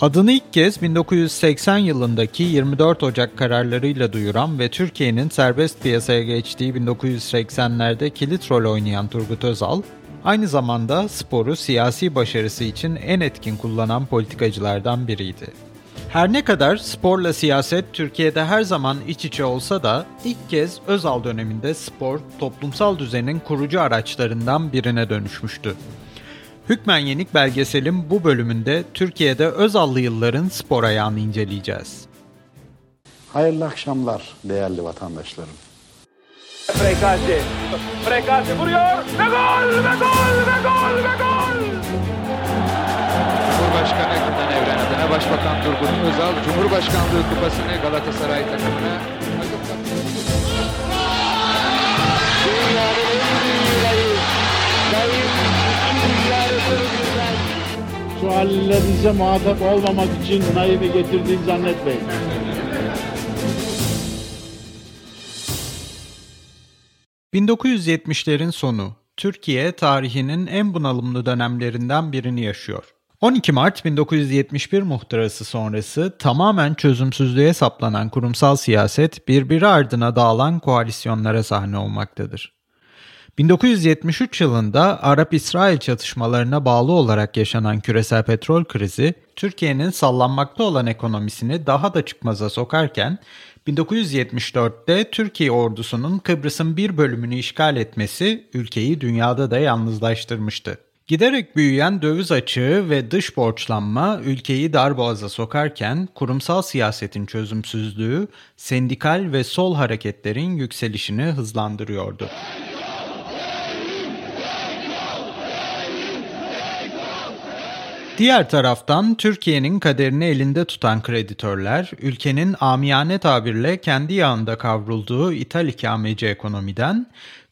Adını ilk kez 1980 yılındaki 24 Ocak kararlarıyla duyuran ve Türkiye'nin serbest piyasaya geçtiği 1980'lerde kilit rol oynayan Turgut Özal, aynı zamanda sporu siyasi başarısı için en etkin kullanan politikacılardan biriydi. Her ne kadar sporla siyaset Türkiye'de her zaman iç içe olsa da ilk kez Özal döneminde spor toplumsal düzenin kurucu araçlarından birine dönüşmüştü. Hükmen Yenik belgeselin bu bölümünde Türkiye'de Özallı yılların spor ayağını inceleyeceğiz. Hayırlı akşamlar değerli vatandaşlarım. Frekati. Frekati vuruyor ve gol ve gol ve gol ve gol. Cumhurbaşkanı Günden Evren adına Başbakan Turgut Özal Cumhurbaşkanlığı kupasını Galatasaray takımına Suallerinize muhatap olmamak için naibi getirdiğini zannetmeyin. ...1970'lerin sonu, Türkiye tarihinin en bunalımlı dönemlerinden birini yaşıyor. 12 Mart 1971 muhtırası sonrası tamamen çözümsüzlüğe saplanan kurumsal siyaset birbiri ardına dağılan koalisyonlara sahne olmaktadır. 1973 yılında Arap-İsrail çatışmalarına bağlı olarak yaşanan küresel petrol krizi, Türkiye'nin sallanmakta olan ekonomisini daha da çıkmaza sokarken, 1974'te Türkiye ordusunun Kıbrıs'ın bir bölümünü işgal etmesi ülkeyi dünyada da yalnızlaştırmıştı. Giderek büyüyen döviz açığı ve dış borçlanma ülkeyi darboğaza sokarken kurumsal siyasetin çözümsüzlüğü sendikal ve sol hareketlerin yükselişini hızlandırıyordu. Diğer taraftan Türkiye'nin kaderini elinde tutan kreditörler, ülkenin amiyane tabirle kendi yağında kavrulduğu ithal ikameci ekonomiden,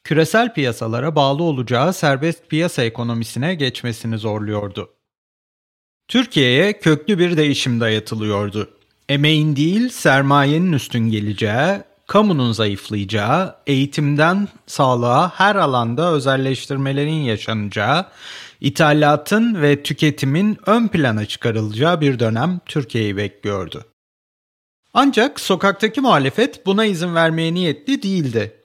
küresel piyasalara bağlı olacağı serbest piyasa ekonomisine geçmesini zorluyordu. Türkiye'ye köklü bir değişim dayatılıyordu. Emeğin değil sermayenin üstün geleceği, kamunun zayıflayacağı, eğitimden sağlığa her alanda özelleştirmelerin yaşanacağı, ithalatın ve tüketimin ön plana çıkarılacağı bir dönem Türkiye'yi bekliyordu. Ancak sokaktaki muhalefet buna izin vermeye niyetli değildi.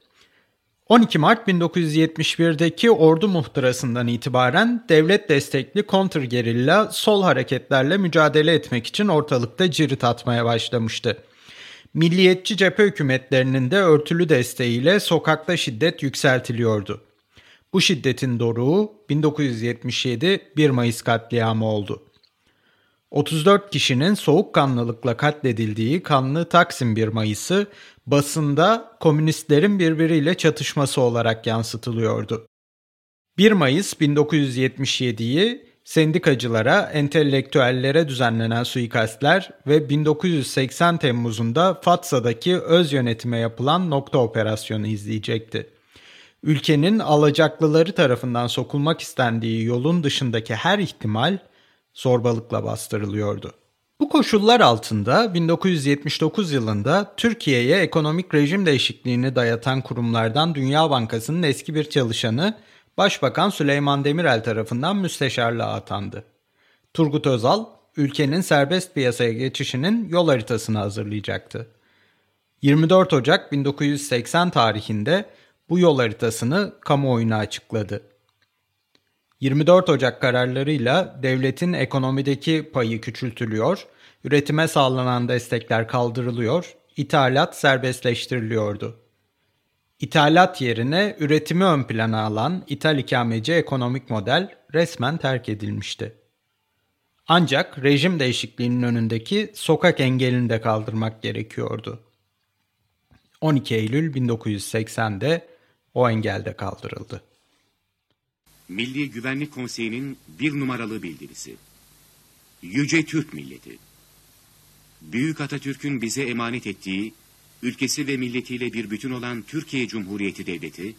12 Mart 1971'deki ordu muhtırasından itibaren devlet destekli kontrgerilla sol hareketlerle mücadele etmek için ortalıkta cirit atmaya başlamıştı. Milliyetçi cephe hükümetlerinin de örtülü desteğiyle sokakta şiddet yükseltiliyordu. Bu şiddetin doruğu 1977 1 Mayıs katliamı oldu. 34 kişinin soğukkanlılıkla katledildiği kanlı Taksim 1 Mayıs'ı basında komünistlerin birbiriyle çatışması olarak yansıtılıyordu. 1 Mayıs 1977'yi sendikacılara, entelektüellere düzenlenen suikastler ve 1980 Temmuz'unda Fatsa'daki öz yönetime yapılan nokta operasyonu izleyecekti. Ülkenin alacaklıları tarafından sokulmak istendiği yolun dışındaki her ihtimal zorbalıkla bastırılıyordu. Bu koşullar altında 1979 yılında Türkiye'ye ekonomik rejim değişikliğini dayatan kurumlardan Dünya Bankası'nın eski bir çalışanı Başbakan Süleyman Demirel tarafından müsteşarlığa atandı. Turgut Özal, ülkenin serbest piyasaya geçişinin yol haritasını hazırlayacaktı. 24 Ocak 1980 tarihinde bu yol haritasını kamuoyuna açıkladı. 24 Ocak kararlarıyla devletin ekonomideki payı küçültülüyor, üretime sağlanan destekler kaldırılıyor, ithalat serbestleştiriliyordu. İthalat yerine üretimi ön plana alan ithal ikameci ekonomik model resmen terk edilmişti. Ancak rejim değişikliğinin önündeki sokak engelini de kaldırmak gerekiyordu. 12 Eylül 1980'de o engel kaldırıldı. Milli Güvenlik Konseyi'nin bir numaralı bildirisi. Yüce Türk Milleti. Büyük Atatürk'ün bize emanet ettiği, ülkesi ve milletiyle bir bütün olan Türkiye Cumhuriyeti Devleti,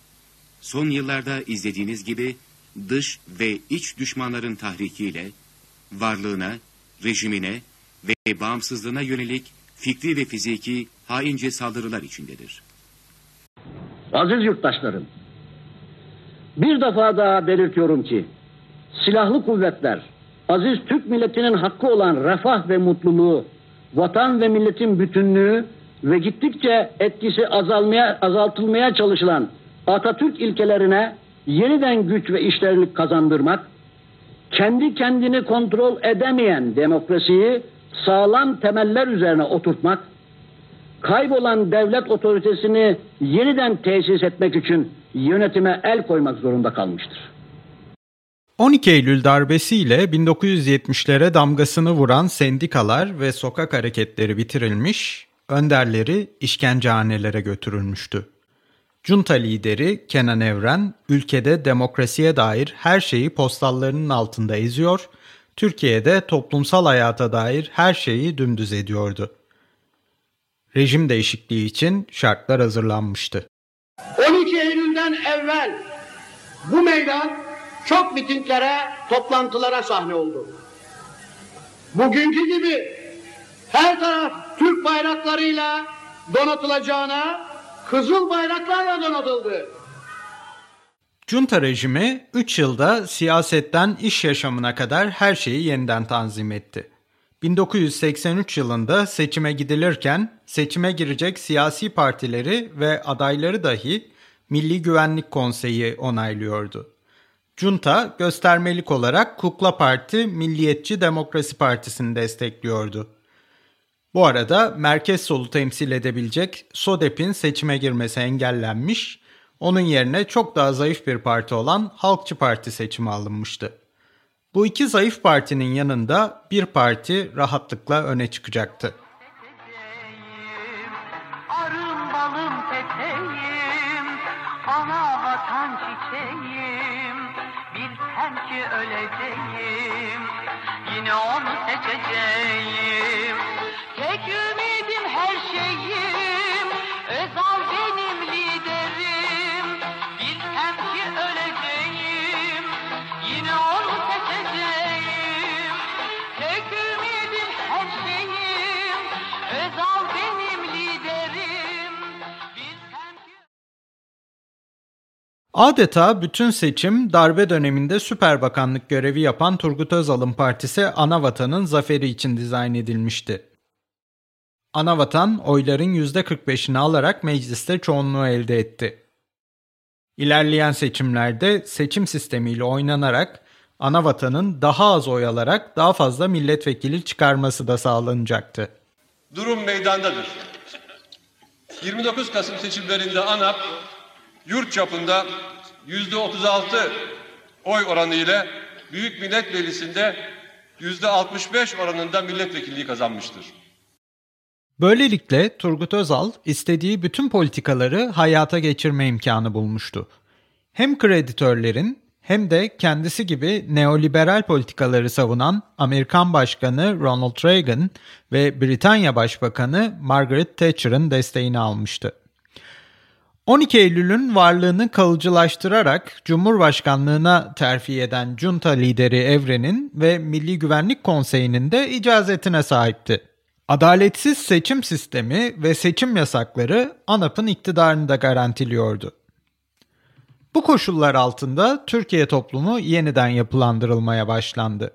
son yıllarda izlediğiniz gibi dış ve iç düşmanların tahrikiyle, varlığına, rejimine ve bağımsızlığına yönelik fikri ve fiziki haince saldırılar içindedir. Aziz yurttaşlarım, bir defa daha belirtiyorum ki, silahlı kuvvetler, aziz Türk milletinin hakkı olan refah ve mutluluğu, vatan ve milletin bütünlüğü ve gittikçe etkisi azalmaya, azaltılmaya çalışılan Atatürk ilkelerine yeniden güç ve işlerlik kazandırmak, kendi kendini kontrol edemeyen demokrasiyi sağlam temeller üzerine oturtmak, kaybolan devlet otoritesini yeniden tesis etmek için yönetime el koymak zorunda kalmıştır. 12 Eylül darbesiyle 1970'lere damgasını vuran sendikalar ve sokak hareketleri bitirilmiş, önderleri işkencehanelere götürülmüştü. Junta lideri Kenan Evren, ülkede demokrasiye dair her şeyi postallarının altında eziyor, Türkiye'de toplumsal hayata dair her şeyi dümdüz ediyordu. Rejim değişikliği için şartlar hazırlanmıştı. 12 Eylül'den evvel bu meydan çok mitinglere, toplantılara sahne oldu. Bugünkü gibi her taraf Türk bayraklarıyla donatılacağına kızıl bayraklarla donatıldı. Junta rejimi 3 yılda siyasetten iş yaşamına kadar her şeyi yeniden tanzim etti. 1983 yılında seçime gidilirken seçime girecek siyasi partileri ve adayları dahi Milli Güvenlik Konseyi onaylıyordu. Junta göstermelik olarak Kukla Parti Milliyetçi Demokrasi Partisi'ni destekliyordu. Bu arada merkez solu temsil edebilecek SODEP'in seçime girmesi engellenmiş, onun yerine çok daha zayıf bir parti olan Halkçı Parti seçime alınmıştı. Bu iki zayıf partinin yanında bir parti rahatlıkla öne çıkacaktı. Öleceğim, yine onu seçeceğim. Adeta bütün seçim darbe döneminde süper bakanlık görevi yapan Turgut Özal'ın partisi Anavatan'ın zaferi için dizayn edilmişti. Anavatan oyların %45'ini alarak mecliste çoğunluğu elde etti. İlerleyen seçimlerde seçim sistemiyle oynanarak Anavatan'ın daha az oy alarak daha fazla milletvekili çıkarması da sağlanacaktı. Durum meydandadır. 29 Kasım seçimlerinde ANAP yurt çapında %36 oy oranı ile Büyük Millet Meclisi'nde %65 oranında milletvekilliği kazanmıştır. Böylelikle Turgut Özal istediği bütün politikaları hayata geçirme imkanı bulmuştu. Hem kreditörlerin hem de kendisi gibi neoliberal politikaları savunan Amerikan Başkanı Ronald Reagan ve Britanya Başbakanı Margaret Thatcher'ın desteğini almıştı. 12 Eylül'ün varlığını kalıcılaştırarak Cumhurbaşkanlığına terfi eden junta lideri Evren'in ve Milli Güvenlik Konseyi'nin de icazetine sahipti. Adaletsiz seçim sistemi ve seçim yasakları ANAP'ın iktidarını da garantiliyordu. Bu koşullar altında Türkiye toplumu yeniden yapılandırılmaya başlandı.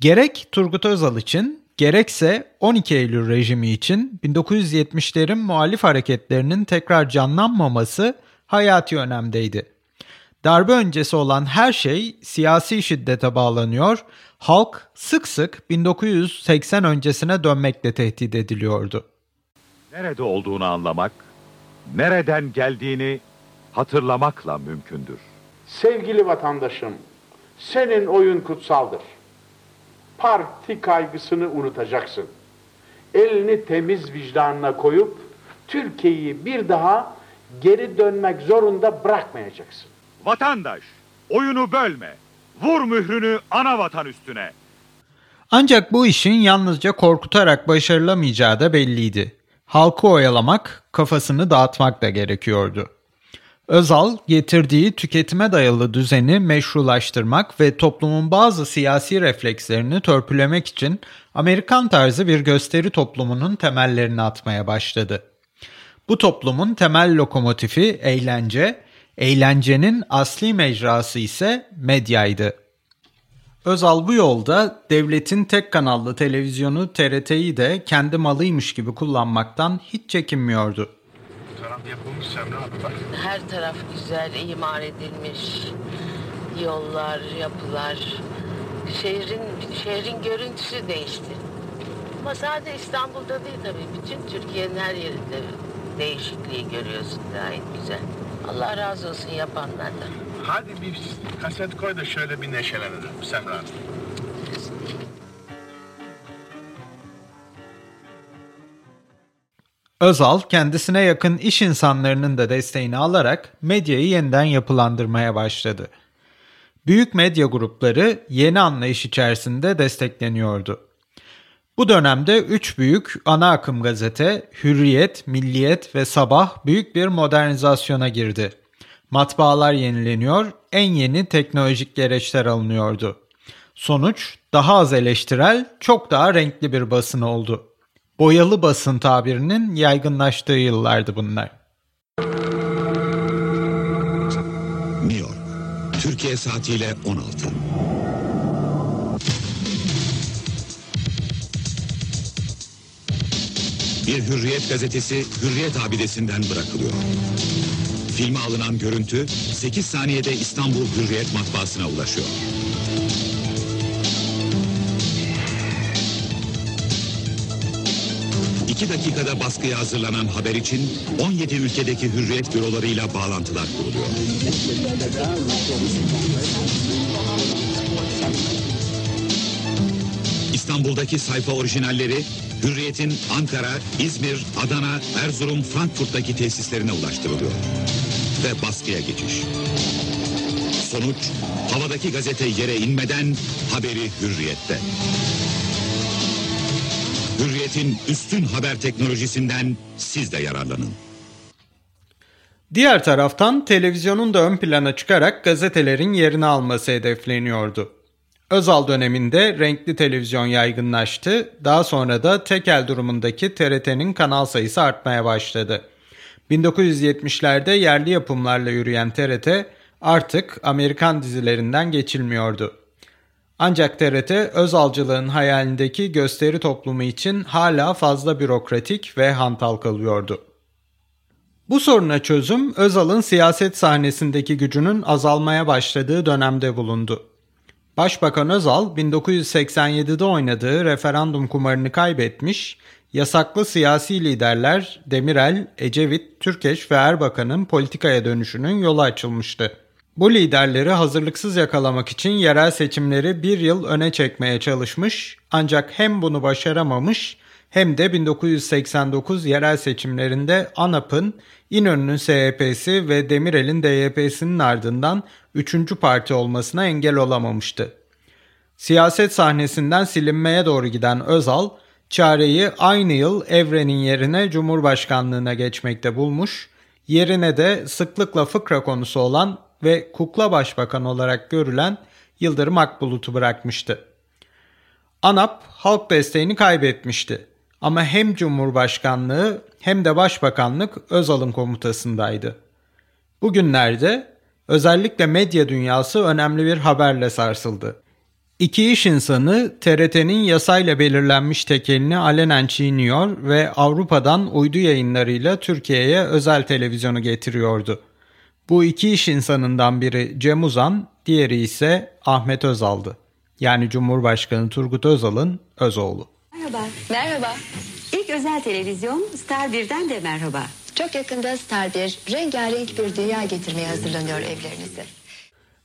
Gerek Turgut Özal için gerekse 12 Eylül rejimi için 1970'lerin muhalif hareketlerinin tekrar canlanmaması hayati önemdeydi. Darbe öncesi olan her şey siyasi şiddete bağlanıyor, halk sık sık 1980 öncesine dönmekle tehdit ediliyordu. Nerede olduğunu anlamak, nereden geldiğini hatırlamakla mümkündür. Sevgili vatandaşım, senin oyun kutsaldır. Parti kaygısını unutacaksın. Elini temiz vicdanına koyup Türkiye'yi bir daha geri dönmek zorunda bırakmayacaksın. Vatandaş, oyunu bölme. Vur mührünü ana vatan üstüne. Ancak bu işin yalnızca korkutarak başarılamayacağı da belliydi. Halkı oyalamak, kafasını dağıtmak da gerekiyordu. Özal getirdiği tüketime dayalı düzeni meşrulaştırmak ve toplumun bazı siyasi reflekslerini törpülemek için Amerikan tarzı bir gösteri toplumunun temellerini atmaya başladı. Bu toplumun temel lokomotifi eğlence, eğlencenin asli mecrası ise medyaydı. Özal bu yolda devletin tek kanallı televizyonu TRT'yi de kendi malıymış gibi kullanmaktan hiç çekinmiyordu. Taraf yapılmış Semra abi bak. Her taraf güzel, imar edilmiş. Yollar, yapılar. Şehrin şehrin görüntüsü değişti. Ama sadece İstanbul'da değil tabii. Bütün Türkiye'nin her yerinde değişikliği görüyorsun. Gayet güzel. Allah razı olsun yapanlardan. Hadi bir kaset koy da şöyle bir neşelenelim Semra abi. Özal kendisine yakın iş insanlarının da desteğini alarak medyayı yeniden yapılandırmaya başladı. Büyük medya grupları yeni anlayış içerisinde destekleniyordu. Bu dönemde üç büyük ana akım gazete Hürriyet, Milliyet ve Sabah büyük bir modernizasyona girdi. Matbaalar yenileniyor, en yeni teknolojik gereçler alınıyordu. Sonuç daha az eleştirel, çok daha renkli bir basın oldu. Boyalı basın tabirinin yaygınlaştığı yıllardı bunlar. New York, Türkiye saatiyle 16. Bir Hürriyet gazetesi Hürriyet abidesinden bırakılıyor. Filme alınan görüntü 8 saniyede İstanbul Hürriyet matbaasına ulaşıyor. İki dakikada baskıya hazırlanan haber için 17 ülkedeki hürriyet bürolarıyla bağlantılar kuruluyor. İstanbul'daki sayfa orijinalleri Hürriyet'in Ankara, İzmir, Adana, Erzurum, Frankfurt'taki tesislerine ulaştırılıyor. Ve baskıya geçiş. Sonuç, havadaki gazete yere inmeden haberi Hürriyet'te. Hürriyet'in üstün haber teknolojisinden siz de yararlanın. Diğer taraftan televizyonun da ön plana çıkarak gazetelerin yerini alması hedefleniyordu. Özal döneminde renkli televizyon yaygınlaştı, daha sonra da tekel durumundaki TRT'nin kanal sayısı artmaya başladı. 1970'lerde yerli yapımlarla yürüyen TRT artık Amerikan dizilerinden geçilmiyordu. Ancak TRT Özalcılığın hayalindeki gösteri toplumu için hala fazla bürokratik ve hantal kalıyordu. Bu soruna çözüm Özal'ın siyaset sahnesindeki gücünün azalmaya başladığı dönemde bulundu. Başbakan Özal 1987'de oynadığı referandum kumarını kaybetmiş, yasaklı siyasi liderler Demirel, Ecevit, Türkeş ve Erbakan'ın politikaya dönüşünün yolu açılmıştı. Bu liderleri hazırlıksız yakalamak için yerel seçimleri bir yıl öne çekmeye çalışmış ancak hem bunu başaramamış hem de 1989 yerel seçimlerinde ANAP'ın, İnönü'nün SHP'si ve Demirel'in DYP'sinin ardından 3. parti olmasına engel olamamıştı. Siyaset sahnesinden silinmeye doğru giden Özal, çareyi aynı yıl Evren'in yerine Cumhurbaşkanlığına geçmekte bulmuş, yerine de sıklıkla fıkra konusu olan ve kukla başbakan olarak görülen Yıldırım Akbulut'u bırakmıştı. ANAP halk desteğini kaybetmişti. Ama hem Cumhurbaşkanlığı hem de Başbakanlık Özal'ın komutasındaydı. Bugünlerde özellikle medya dünyası önemli bir haberle sarsıldı. İki iş insanı TRT'nin yasayla belirlenmiş tekelini alenen çiğniyor ve Avrupa'dan uydu yayınlarıyla Türkiye'ye özel televizyonu getiriyordu. Bu iki iş insanından biri Cem Uzan, diğeri ise Ahmet Özal'dı. Yani Cumhurbaşkanı Turgut Özal'ın öz oğlu. Merhaba. Merhaba. İlk özel televizyon Star 1'den de merhaba. Çok yakında Star 1 rengarenk bir dünya getirmeye hazırlanıyor evlerinize.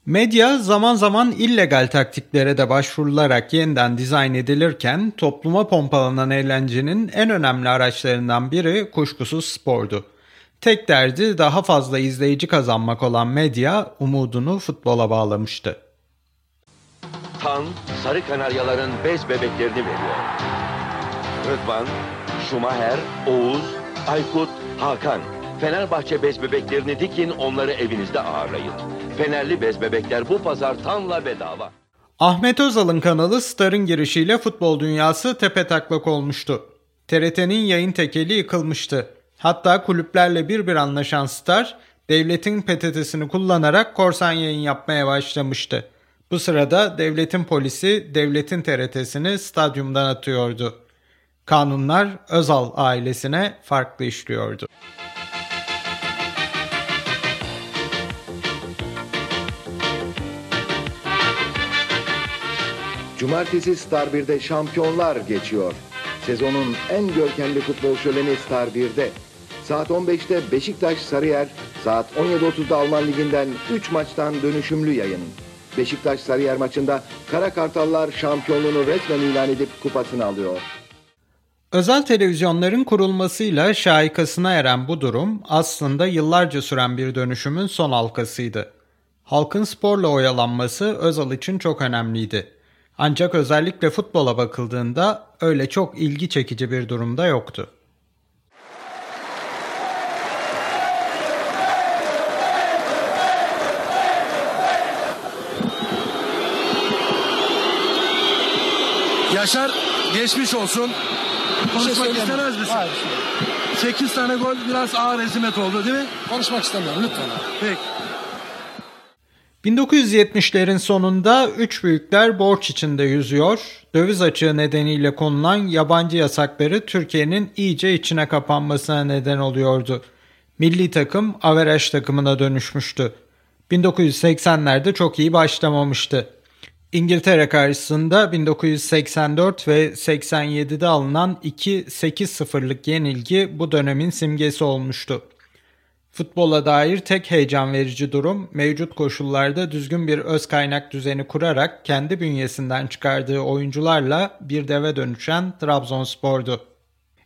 Medya zaman zaman illegal taktiklere de başvurularak yeniden dizayn edilirken topluma pompalanan eğlencenin en önemli araçlarından biri kuşkusuz spordu. Tek derdi daha fazla izleyici kazanmak olan medya umudunu futbola bağlamıştı. Tan, sarı kanaryaların bez bebeklerini veriyor. Rıdvan, Şumaher, Oğuz, Aykut, Hakan. Fenerbahçe bez bebeklerini dikin onları evinizde ağırlayın. Fenerli bez bebekler bu pazar Tan'la bedava. Ahmet Özal'ın kanalı Star'ın girişiyle futbol dünyası tepe taklak olmuştu. TRT'nin yayın tekeli yıkılmıştı. Hatta kulüplerle bir bir anlaşan Star, devletin PTT'sini kullanarak korsan yayın yapmaya başlamıştı. Bu sırada devletin polisi devletin TRT'sini stadyumdan atıyordu. Kanunlar Özal ailesine farklı işliyordu. Cumartesi Star 1'de şampiyonlar geçiyor. Sezonun en görkemli futbol şöleni Star 1'de. Saat 15'te Beşiktaş Sarıyer, saat 17.30'da Alman Ligi'nden 3 maçtan dönüşümlü yayın. Beşiktaş Sarıyer maçında Kara Kartallar şampiyonluğunu resmen ilan edip kupasını alıyor. Özel televizyonların kurulmasıyla şaikasına eren bu durum aslında yıllarca süren bir dönüşümün son halkasıydı. Halkın sporla oyalanması Özal için çok önemliydi. Ancak özellikle futbola bakıldığında öyle çok ilgi çekici bir durumda yoktu. Yaşar geçmiş olsun. Konuşmak şey istemez misin? Hayır. 8 tane gol biraz ağır ezimet oldu değil mi? Konuşmak istemiyorum lütfen. Peki. 1970'lerin sonunda üç büyükler borç içinde yüzüyor. Döviz açığı nedeniyle konulan yabancı yasakları Türkiye'nin iyice içine kapanmasına neden oluyordu. Milli takım averaj takımına dönüşmüştü. 1980'lerde çok iyi başlamamıştı. İngiltere karşısında 1984 ve 87'de alınan 2-8-0'lık yenilgi bu dönemin simgesi olmuştu. Futbola dair tek heyecan verici durum mevcut koşullarda düzgün bir öz kaynak düzeni kurarak kendi bünyesinden çıkardığı oyuncularla bir deve dönüşen Trabzonspor'du.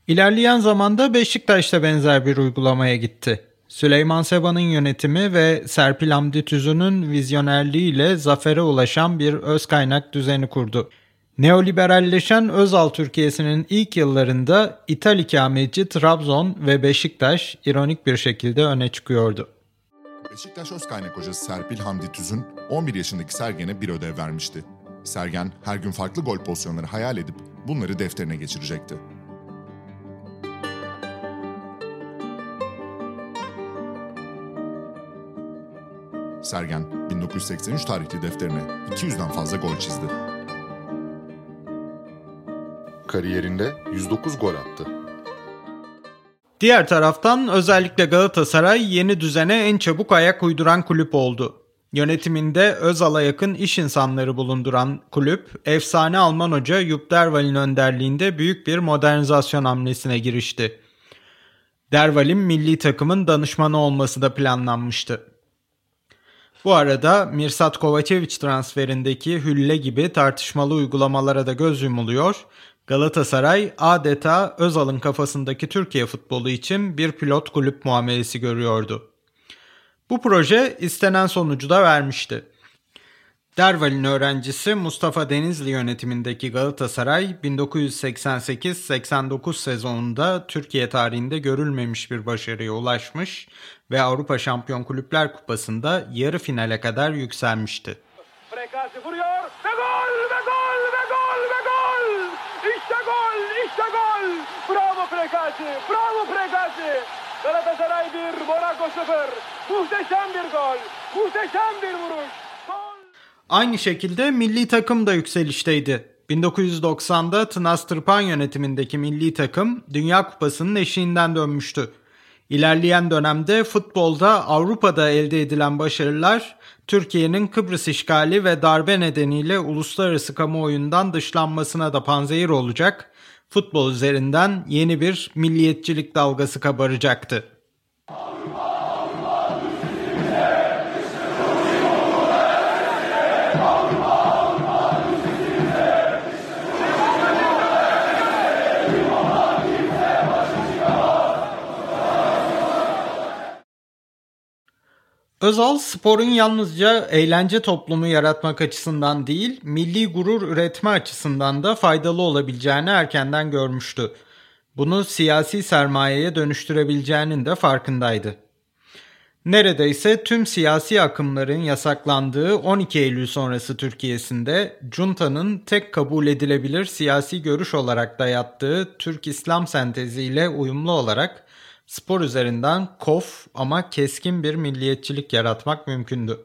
İlerleyen zamanda Beşiktaş da benzer bir uygulamaya gitti. Süleyman Seba'nın yönetimi ve Serpil Hamdi Tüzün'ün vizyonerliğiyle zafere ulaşan bir öz kaynak düzeni kurdu. Neoliberalleşen Özal Türkiye'sinin ilk yıllarında İthal ikametçi Trabzon ve Beşiktaş ironik bir şekilde öne çıkıyordu. Beşiktaş öz kaynak hocası Serpil Hamdi Tüzün 11 yaşındaki Sergen'e bir ödev vermişti. Sergen her gün farklı gol pozisyonları hayal edip bunları defterine geçirecekti. Sergen 1983 tarihli defterine 200'den fazla gol çizdi. Kariyerinde 109 gol attı. Diğer taraftan özellikle Galatasaray yeni düzene en çabuk ayak uyduran kulüp oldu. Yönetiminde Özal'a yakın iş insanları bulunduran kulüp, efsane Alman hoca Jupp Derwal'in önderliğinde büyük bir modernizasyon hamlesine girişti. Derwal'in milli takımın danışmanı olması da planlanmıştı. Bu arada Mirsat Kovacevic transferindeki hülle gibi tartışmalı uygulamalara da göz yumuluyor. Galatasaray adeta Özal'ın kafasındaki Türkiye futbolu için bir pilot kulüp muamelesi görüyordu. Bu proje istenen sonucu da vermişti. Derval'in öğrencisi Mustafa Denizli yönetimindeki Galatasaray 1988-89 sezonunda Türkiye tarihinde görülmemiş bir başarıya ulaşmış ve Avrupa Şampiyon Kulüpler Kupası'nda yarı finale kadar yükselmişti. Frekasi vuruyor ve gol ve gol ve gol ve gol! İşte gol, işte gol! Bravo Frekasi, bravo Frekasi! Galatasaray 1, Monaco 0. Muhteşem bir gol, muhteşem bir vuruş. Aynı şekilde milli takım da yükselişteydi. 1990'da Tınas Tırpan yönetimindeki milli takım Dünya Kupası'nın eşiğinden dönmüştü. İlerleyen dönemde futbolda Avrupa'da elde edilen başarılar Türkiye'nin Kıbrıs işgali ve darbe nedeniyle uluslararası kamuoyundan dışlanmasına da panzehir olacak, futbol üzerinden yeni bir milliyetçilik dalgası kabaracaktı. Özal sporun yalnızca eğlence toplumu yaratmak açısından değil, milli gurur üretme açısından da faydalı olabileceğini erkenden görmüştü. Bunu siyasi sermayeye dönüştürebileceğinin de farkındaydı. Neredeyse tüm siyasi akımların yasaklandığı 12 Eylül sonrası Türkiye'sinde Junta'nın tek kabul edilebilir siyasi görüş olarak dayattığı Türk İslam senteziyle uyumlu olarak Spor üzerinden kof ama keskin bir milliyetçilik yaratmak mümkündü.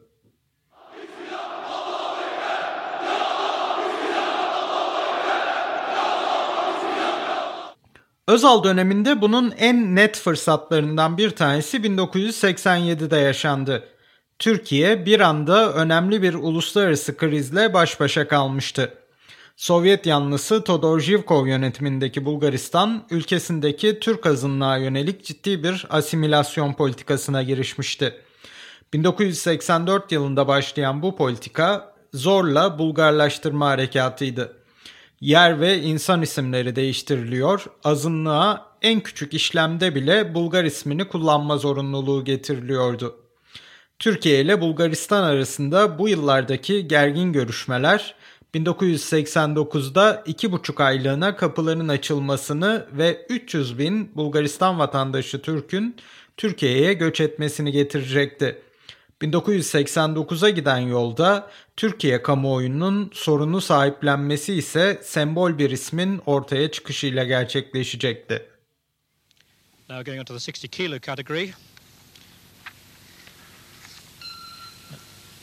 Özal döneminde bunun en net fırsatlarından bir tanesi 1987'de yaşandı. Türkiye bir anda önemli bir uluslararası krizle baş başa kalmıştı. Sovyet yanlısı Todor Zhivkov yönetimindeki Bulgaristan, ülkesindeki Türk azınlığa yönelik ciddi bir asimilasyon politikasına girişmişti. 1984 yılında başlayan bu politika zorla Bulgarlaştırma harekatıydı. Yer ve insan isimleri değiştiriliyor, azınlığa en küçük işlemde bile Bulgar ismini kullanma zorunluluğu getiriliyordu. Türkiye ile Bulgaristan arasında bu yıllardaki gergin görüşmeler 1989'da 2,5 aylığına kapıların açılmasını ve 300 bin Bulgaristan vatandaşı Türk'ün Türkiye'ye göç etmesini getirecekti. 1989'a giden yolda Türkiye kamuoyunun sorunu sahiplenmesi ise sembol bir ismin ortaya çıkışıyla gerçekleşecekti. Now going on to the 60 kilo category.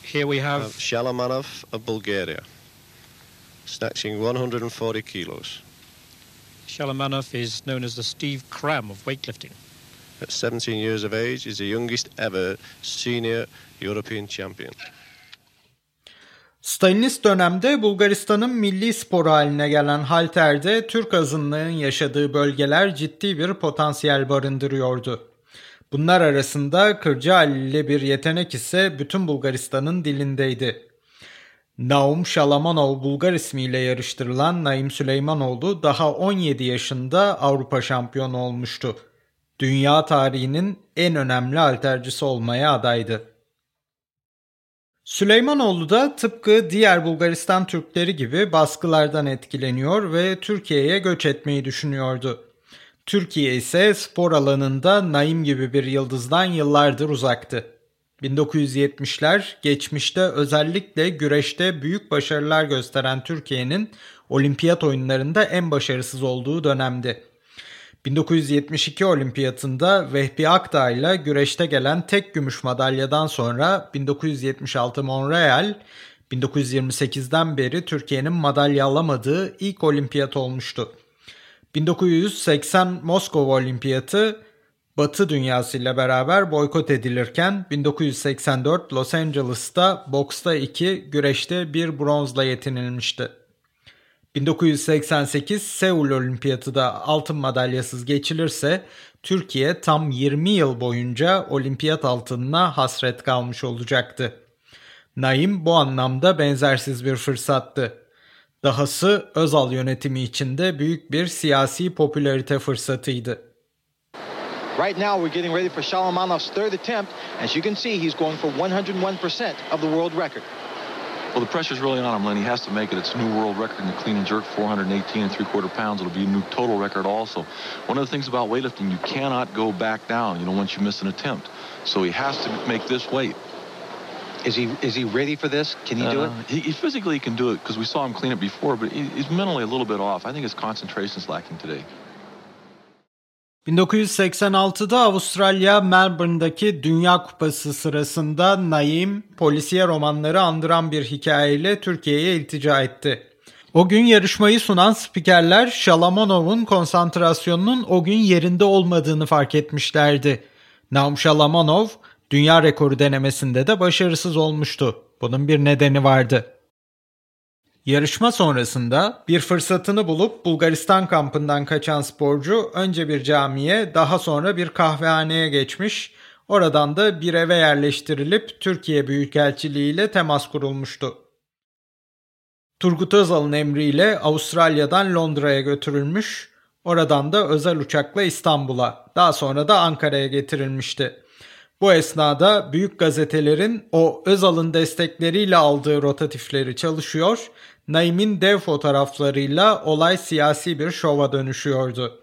Here we have Shalamanov of Bulgaria snatching 140 kilos. Shalamanov is known as the Steve Cram of weightlifting. At 17 years of age, he's the youngest ever senior European champion. Stalinist dönemde Bulgaristan'ın milli sporu haline gelen halterde Türk azınlığın yaşadığı bölgeler ciddi bir potansiyel barındırıyordu. Bunlar arasında Kırcaali'li bir yetenek ise bütün Bulgaristan'ın dilindeydi. Naum Şalamanov Bulgar ismiyle yarıştırılan Naim Süleymanoğlu daha 17 yaşında Avrupa şampiyonu olmuştu. Dünya tarihinin en önemli altercisi olmaya adaydı. Süleymanoğlu da tıpkı diğer Bulgaristan Türkleri gibi baskılardan etkileniyor ve Türkiye'ye göç etmeyi düşünüyordu. Türkiye ise spor alanında Naim gibi bir yıldızdan yıllardır uzaktı. 1970'ler geçmişte özellikle güreşte büyük başarılar gösteren Türkiye'nin olimpiyat oyunlarında en başarısız olduğu dönemdi. 1972 olimpiyatında Vehbi Akdağ ile güreşte gelen tek gümüş madalyadan sonra 1976 Montreal, 1928'den beri Türkiye'nin madalya alamadığı ilk olimpiyat olmuştu. 1980 Moskova Olimpiyatı Batı dünyasıyla beraber boykot edilirken 1984 Los Angeles'ta boksta 2, güreşte 1 bronzla yetinilmişti. 1988 Seul Olimpiyatı da altın madalyasız geçilirse Türkiye tam 20 yıl boyunca olimpiyat altınına hasret kalmış olacaktı. Naim bu anlamda benzersiz bir fırsattı. Dahası Özal yönetimi içinde büyük bir siyasi popülarite fırsatıydı. Right now, we're getting ready for Shalomanov's third attempt. As you can see, he's going for 101% of the world record. Well, the pressure's really on him, Len. He has to make it. It's a new world record in the clean and jerk, 418 and three-quarter pounds. It'll be a new total record also. One of the things about weightlifting, you cannot go back down, you know, once you miss an attempt. So he has to make this weight. Is he is he ready for this? Can he uh, do it? Uh, he, he, physically can do it because we saw him clean it before, but he, he's mentally a little bit off. I think his concentration's lacking today. 1986'da Avustralya Melbourne'daki Dünya Kupası sırasında Naim, polisiye romanları andıran bir hikayeyle Türkiye'ye iltica etti. O gün yarışmayı sunan spikerler Şalamonov'un konsantrasyonunun o gün yerinde olmadığını fark etmişlerdi. Naum Şalamonov dünya rekoru denemesinde de başarısız olmuştu. Bunun bir nedeni vardı. Yarışma sonrasında bir fırsatını bulup Bulgaristan kampından kaçan sporcu önce bir camiye daha sonra bir kahvehaneye geçmiş. Oradan da bir eve yerleştirilip Türkiye Büyükelçiliği ile temas kurulmuştu. Turgut Özal'ın emriyle Avustralya'dan Londra'ya götürülmüş, oradan da özel uçakla İstanbul'a, daha sonra da Ankara'ya getirilmişti. Bu esnada büyük gazetelerin o Özal'ın destekleriyle aldığı rotatifleri çalışıyor, Naim'in dev fotoğraflarıyla olay siyasi bir şova dönüşüyordu.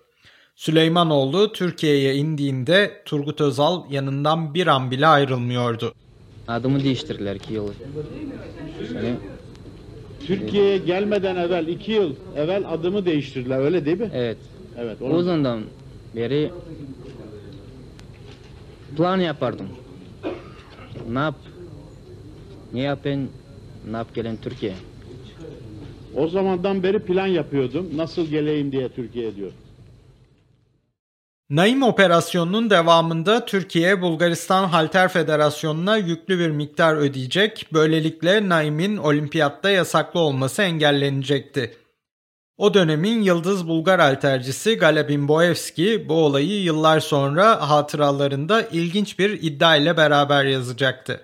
Süleymanoğlu Türkiye'ye indiğinde Turgut Özal yanından bir an bile ayrılmıyordu. Adımı değiştirdiler iki yıl. Yani... Türkiye'ye gelmeden evvel iki yıl evvel adımı değiştirdiler öyle değil mi? Evet. Evet. Onun... O zamandan beri plan yapardım. Nap. Ne yapın? Nap gelen Türkiye. O zamandan beri plan yapıyordum. Nasıl geleyim diye Türkiye diyor. Naim operasyonunun devamında Türkiye Bulgaristan Halter Federasyonu'na yüklü bir miktar ödeyecek. Böylelikle Naim'in olimpiyatta yasaklı olması engellenecekti. O dönemin yıldız Bulgar haltercisi Galebin Boevski bu olayı yıllar sonra hatıralarında ilginç bir iddia ile beraber yazacaktı.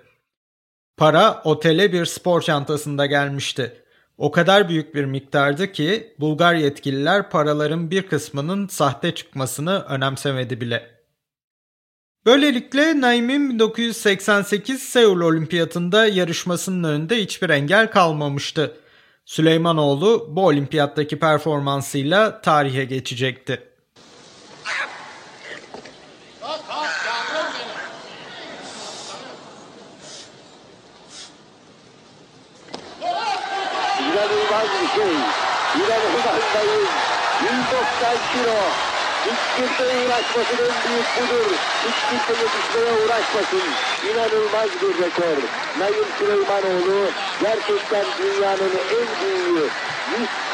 Para otele bir spor çantasında gelmişti. O kadar büyük bir miktardı ki Bulgar yetkililer paraların bir kısmının sahte çıkmasını önemsemedi bile. Böylelikle Naim'in 1988 Seul Olimpiyatında yarışmasının önünde hiçbir engel kalmamıştı. Süleymanoğlu bu olimpiyattaki performansıyla tarihe geçecekti. İnanılmaz bir şey. İnanılmazdayız. 190 kilo. Hiç kimse uğraşmasın en büyük budur. Hiç kimse yetişmeye uğraşmasın. İnanılmaz bir rekor. Naim Süleymanoğlu gerçekten dünyanın en büyüğü.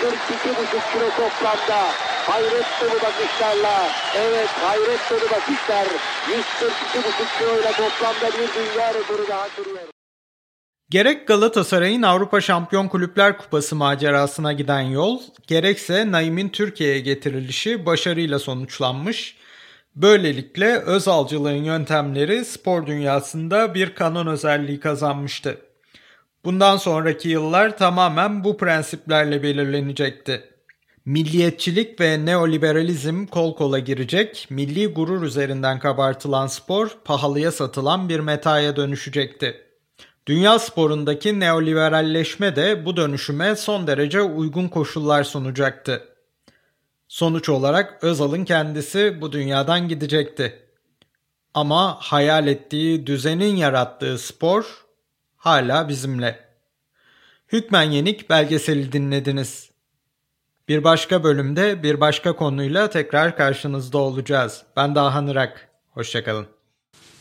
142,5 kilo toplamda. Hayret dolu bakışlarla. Evet hayret dolu bakışlar. 142,5 kiloyla toplamda bir dünya rekoru daha kırıyor. Gerek Galatasaray'ın Avrupa Şampiyon Kulüpler Kupası macerasına giden yol, gerekse Naim'in Türkiye'ye getirilişi başarıyla sonuçlanmış. Böylelikle Özalcılığın yöntemleri spor dünyasında bir kanon özelliği kazanmıştı. Bundan sonraki yıllar tamamen bu prensiplerle belirlenecekti. Milliyetçilik ve neoliberalizm kol kola girecek, milli gurur üzerinden kabartılan spor pahalıya satılan bir metaya dönüşecekti. Dünya sporundaki neoliberalleşme de bu dönüşüme son derece uygun koşullar sunacaktı. Sonuç olarak Özal'ın kendisi bu dünyadan gidecekti. Ama hayal ettiği düzenin yarattığı spor hala bizimle. Hükmen Yenik belgeseli dinlediniz. Bir başka bölümde bir başka konuyla tekrar karşınızda olacağız. Ben Dahan Irak. Hoşçakalın.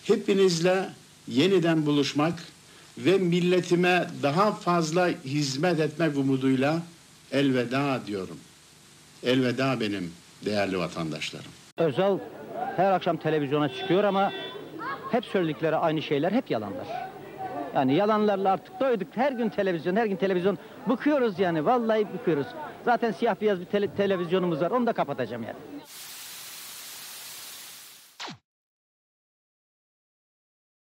Hepinizle yeniden buluşmak ve milletime daha fazla hizmet etmek umuduyla elveda diyorum. Elveda benim değerli vatandaşlarım. Özal her akşam televizyona çıkıyor ama hep söyledikleri aynı şeyler hep yalanlar. Yani yalanlarla artık doyduk. Her gün televizyon, her gün televizyon. Bıkıyoruz yani. Vallahi bıkıyoruz. Zaten siyah beyaz bir tele- televizyonumuz var. Onu da kapatacağım yani.